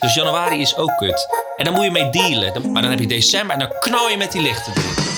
Dus januari is ook kut. En dan moet je mee dealen. Maar dan heb je december en dan knal je met die lichten erin.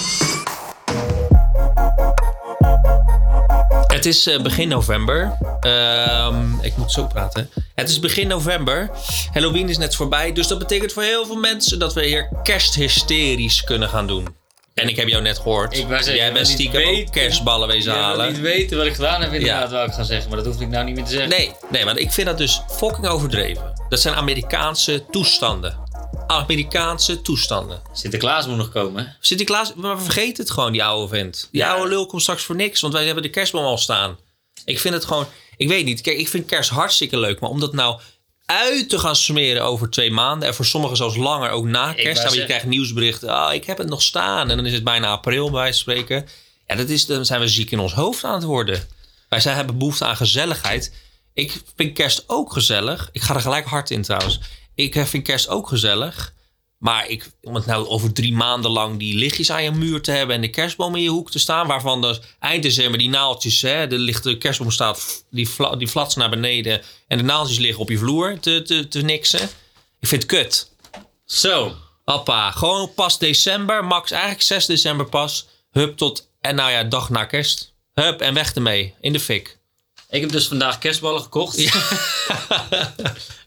Het is eh, begin november. Ehm, ik moet zo praten. Het is begin november. Halloween is net voorbij. Dus dat betekent voor heel veel mensen dat we hier kersthysterisch kunnen gaan doen. En ik heb jou net gehoord. Ik zeggen, Jij bent stiekem ook kerstballen wezen halen. niet weten wat ik gedaan heb inderdaad, Ja. wou ik gaan zeggen. Maar dat hoef ik nou niet meer te zeggen. Nee, nee, want ik vind dat dus fucking overdreven. Dat zijn Amerikaanse toestanden. Amerikaanse toestanden. Sinterklaas moet nog komen. Sinterklaas, maar vergeet het gewoon, die oude vent. Die Ja. oude lul komt straks voor niks, want wij hebben de kerstboom al staan. Ik vind het gewoon, ik weet niet. Kijk, ik vind kerst hartstikke leuk, maar om dat nou uit te gaan smeren over twee maanden. En voor sommigen zelfs langer, ook na kerst. Dan je krijgt nieuwsberichten. Ah, ik heb het nog staan. En dan is het bijna april, bij wijze van spreken. Ja, dat is, dan zijn we ziek in ons hoofd aan het worden. Wij zijn, hebben behoefte aan gezelligheid. Ik vind kerst ook gezellig. Ik ga er gelijk hard in trouwens. Ik eh, vind kerst ook gezellig. Maar ik, om het nou over drie maanden lang die lichtjes aan je muur te hebben en de kerstboom in je hoek te staan, waarvan dus eind december die naaldjes, hè, de lichte kerstboom staat, die, die flatsen naar beneden en de naaldjes liggen op je vloer te, te, te niksen. Ik vind het kut. Zo. Appa, gewoon pas december, max eigenlijk 6 december pas. Hup tot, en nou ja, dag na kerst. Hup en weg ermee, in de fik. Ik heb dus vandaag kerstballen gekocht.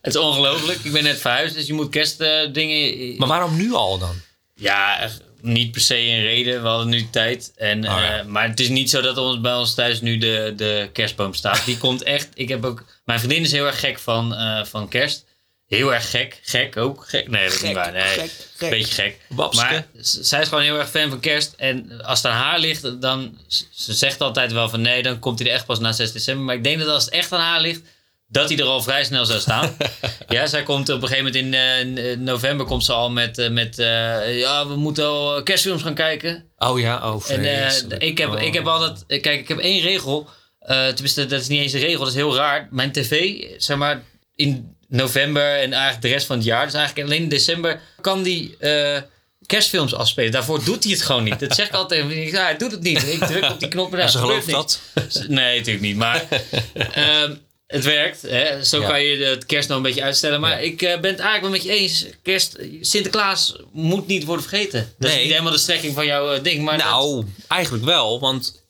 het is ongelooflijk. Ik ben net verhuisd, dus je moet kerstdingen... Maar waarom nu al dan? Ja, niet per se een reden. We hadden nu tijd. En, Oh, ja. eh, maar het is niet zo dat ons, bij ons thuis nu de, de kerstboom staat. Die komt echt... Ik heb ook... Mijn vriendin is heel erg gek van, eh, van kerst. Heel erg gek. Gek ook. Gek. Nee, dat is niet waar. Nee, gek, gek. Beetje gek. Wapske. Maar zij is gewoon heel erg fan van kerst. En als het aan haar ligt, dan... Ze zegt altijd wel van nee, dan komt hij er echt pas na 6 december. Maar ik denk dat als het echt aan haar ligt, dat hij er al vrij snel zou staan. ja, zij komt op een gegeven moment in eh, november komt ze al met, eh, met eh, ja, we moeten al kerstfilms gaan kijken. Oh ja, oh En eh, ik, heb, Oh. ik heb altijd, eh, kijk, ik heb één regel. eh tenminste, dat is niet eens een regel, dat is heel raar. Mijn tv, zeg maar, in november en eigenlijk de rest van het jaar, dus eigenlijk alleen in december, kan die eh, kerstfilms afspelen. Daarvoor doet hij het gewoon niet. Dat zeg ik altijd. Ik Ja, hij doet het niet. Ik druk op die knop en ze gelooft dat. Nee, natuurlijk niet. Maar ehm, het werkt. Hè? Zo Ja. kan je het kerst nog een beetje uitstellen. Maar Ja. ik eh, ben het eigenlijk wel met je eens. Kerst, Sinterklaas moet niet worden vergeten. Dat is Nee. niet helemaal de strekking van jouw eh, ding. Maar dat- Nou, eigenlijk wel. Want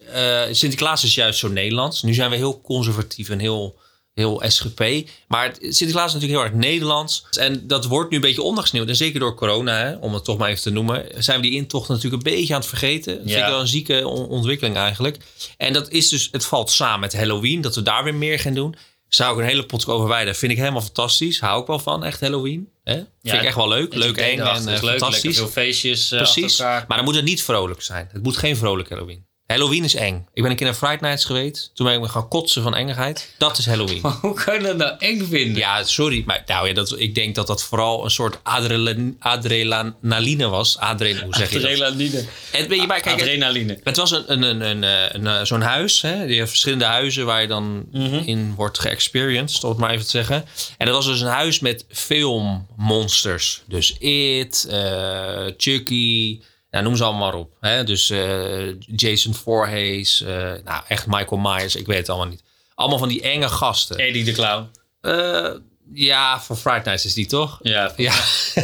Sinterklaas is juist zo Nederlands. Nu zijn we heel conservatief en heel, heel SGP. Maar het- Sinterklaas is natuurlijk heel erg Nederlands. En dat wordt nu een beetje ondergesneeuwd. En zeker door corona, hè, om het toch maar even te noemen... zijn we die intocht natuurlijk een beetje aan het vergeten. Dat vind Ja. ik wel een zieke on- ontwikkeling eigenlijk. En dat is dus, het valt samen met Halloween. Dat we daar weer meer gaan doen. Zou ik een hele podcast over wijden. Vind ik helemaal fantastisch. Hou ik wel van, echt Halloween. Hè? Vind ik echt wel leuk. Leuk, eng en is eh, leuk, fantastisch. Veel feestjes eh, Precies. Maar dan moet het niet vrolijk zijn. Het moet geen vrolijk Halloween. Halloween is eng. Ik ben een keer naar Friday Nights geweest. Toen ben ik me gaan kotsen van engigheid. Dat is Halloween. Hoe kan je dat nou eng vinden? Ja, sorry. Maar nou ja, dat, ik denk dat dat vooral een soort adrenalin- adrenaline was. Adren, hoe zeg je dat? Adrenaline. Je, maar kijk, Adrenaline. het was een, een, een, een, een, zo'n huis. Hè? Die heeft verschillende huizen waar je dan in wordt geëxperienced, om het maar even te zeggen. En dat was dus een huis met filmmonsters. Dus It, eh, Chucky, nou, noem ze allemaal maar op. Hè? Dus eh, Jason Voorhees, eh, nou echt Michael Myers, ik weet het allemaal niet. Allemaal van die enge gasten. Eddie de Clown. Eh, ja, van Friday Nights is die toch? Ja. Ja.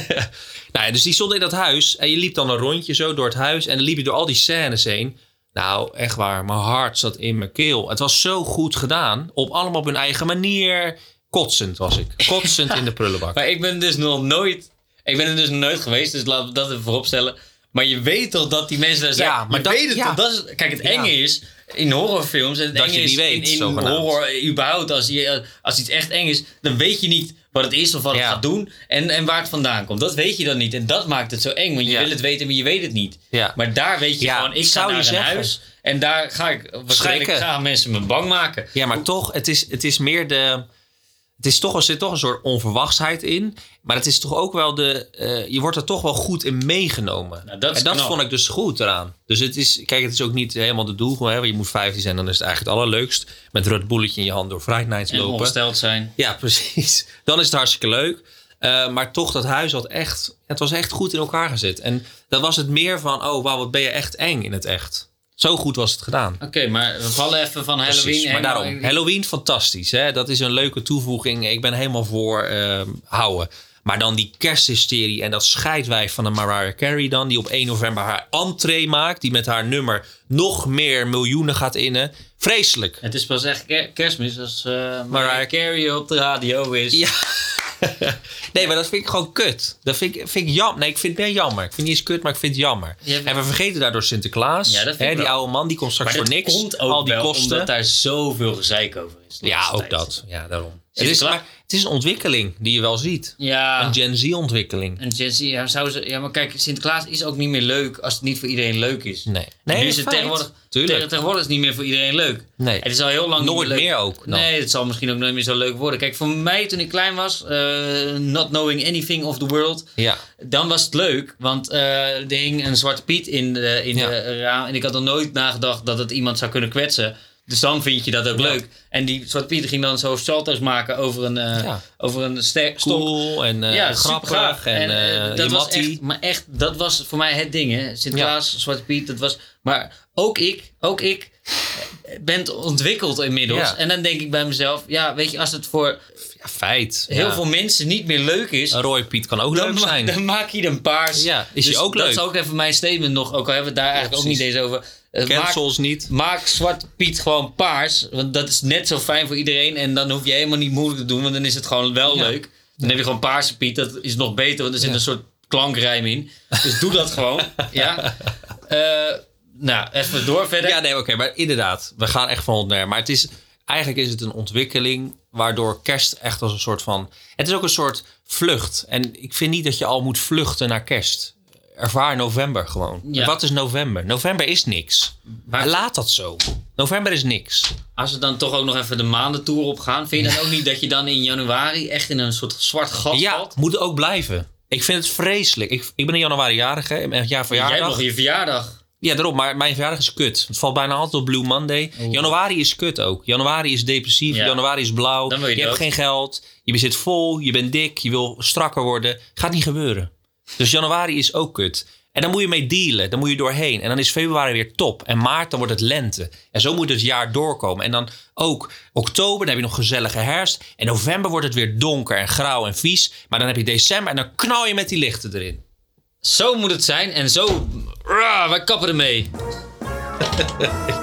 nou, ja, dus die stond in dat huis. En je liep dan een rondje zo door het huis. En dan liep je door al die scènes heen. Nou, echt waar. Mijn hart zat in mijn keel. Het was zo goed gedaan. Op allemaal op hun eigen manier. Kotsend was ik. Kotsend in de prullenbak. Maar ik ben dus nog nooit... Ik ben er dus nooit geweest, dus laten we dat even vooropstellen. Maar je weet toch dat die mensen daar zijn? Ja, maar je dat- weet het ja. toch? Dat is, kijk, het enge is in horrorfilms en het Dat enge je is niet weet, in, in horror überhaupt. Als, je, als iets echt eng is, dan weet je niet wat het is of wat het gaat doen en, en waar het vandaan komt. Dat weet je dan niet en dat maakt het zo eng, want je wil het weten, maar je weet het niet. Ja. Maar daar weet je Ja, gewoon, ik zou ga je naar een zeggen. huis en daar ga ik waarschijnlijk gaan mensen me bang maken. Ja, maar toch, het is, het is meer de. Het is toch, er zit toch een soort onverwachtsheid in. Maar het is toch ook wel de. eh, je wordt er toch wel goed in meegenomen. Nou, dat en dat knap. vond ik dus goed eraan. Dus het is. Kijk, het is ook niet helemaal de doel. Hè, want je moet 15 zijn, dan is het eigenlijk het allerleukst. Met Red Bulletje in je hand door Friday Nights En lopen. ongesteld zijn. Ja, precies. Dan is het hartstikke leuk. Eh, maar toch, dat huis had echt. Het was echt goed in elkaar gezet. En dan was het meer van. Oh, wauw, wat ben je echt eng in het echt. Zo goed was het gedaan. Oké, maar we vallen even van Halloween. Precies, maar daarom, in- Halloween fantastisch. Hè? Dat is een leuke toevoeging. Ik ben helemaal voor ehm, houden. Maar dan die kersthysterie en dat scheidwijf van de Mariah Carey dan... die op 1 november haar entree maakt... die met haar nummer nog meer miljoenen gaat innen. Vreselijk. Het is pas echt ker- kerstmis als eh Mariah Carey op de radio is. Ja. nee, maar dat vind ik gewoon kut. Dat vind ik, vind ik jammer. Nee, ik vind het meer jammer. Ik vind het niet eens kut, maar ik vind het jammer. Ja, en we vergeten daardoor Sinterklaas. Ja, Hè, die oude man, die komt straks Maar voor niks. komt ook al die wel kosten. omdat daar zoveel gezeik over Ja, ook dat. Ja, daarom. Het is, maar, het is een ontwikkeling die je wel ziet. Ja. Een Gen Z-ontwikkeling. En Gen Z, ja, zou ze, ja, maar kijk, Sinterklaas is ook niet meer leuk als het niet voor iedereen leuk is. Nee. nu Nee, is het feit. tegenwoordig, Tuurlijk. tegenwoordig is het niet meer voor iedereen leuk. Nee. Het is al heel lang niet Nooit leuk. meer ook dan. Nee, het zal misschien ook nooit meer zo leuk worden. Kijk, voor mij toen ik klein was, eh, not knowing anything of the world, Ja. dan was het leuk. Want er hing een zwarte piet in de, in Ja. de raam. En ik had er nooit nagedacht dat het iemand zou kunnen kwetsen. Dus dan vind je dat ook Ja. leuk. En die zwarte piet ging dan zo salto's maken over een, Ja. over een stok. Cool en eh, ja, grappig. En, eh, eh, dat was echt, maar echt, dat was voor mij het ding, hè. Sinterklaas, Zwarte Piet, dat was... Maar ook ik, ook ik ben ontwikkeld inmiddels. En dan denk ik bij mezelf, ja, weet je, als het voor Ja, feit. heel veel mensen niet meer leuk is... Een rode Piet kan ook leuk zijn. dan maak je een paars. Ja, is die Dus ook Dat leuk? is ook even mijn statement nog. Ook al hebben we het daar eigenlijk ook niet eens over. Eh, maak, Cancels niet. maak Zwarte Piet gewoon paars. Want dat is net zo fijn voor iedereen. En dan hoef je helemaal niet moeilijk te doen. Want dan is het gewoon wel Ja. leuk. Dan heb je gewoon paarse Piet. Dat is nog beter. Want er zit Ja. een soort klankrijm in. Dus doe dat gewoon. Ja. Eh, nou, even door verder. Ja, nee, oké, maar inderdaad, we gaan echt van hond naar. Maar het is, eigenlijk is het een ontwikkeling waardoor kerst echt als een soort van. Het is ook een soort vlucht. En ik vind niet dat je al moet vluchten naar kerst. Ervaar november gewoon. Ja. Wat is november? November is niks. Maar- Laat dat zo. November is niks. Als we dan toch ook nog even de maandentour op gaan. Vind je dan ook niet dat je dan in januari echt in een soort zwart gat Ja, valt? moet ook blijven. Ik vind het vreselijk. Ik, ik ben in januari jarig, hè. Mijn jaar Jij hebt verjaardag. nog je verjaardag. Ja, daarom. Maar mijn verjaardag is kut. Het valt bijna altijd op Blue Monday. Januari is kut ook. Januari is depressief. Ja. Januari is blauw. Dan wil je hebt dood. geen geld. Je zit vol. Je bent dik. Je wil strakker worden. Gaat niet gebeuren. Dus januari is ook kut. En dan moet je mee dealen. Dan moet je doorheen. En dan is februari weer top. En maart, dan wordt het lente. En zo moet het jaar doorkomen. En dan ook oktober, dan heb je nog gezellige herfst. En november wordt het weer donker en grauw en vies. Maar dan heb je december en dan knal je met die lichten erin. Zo moet het zijn en zo. Rah, wij kappen ermee.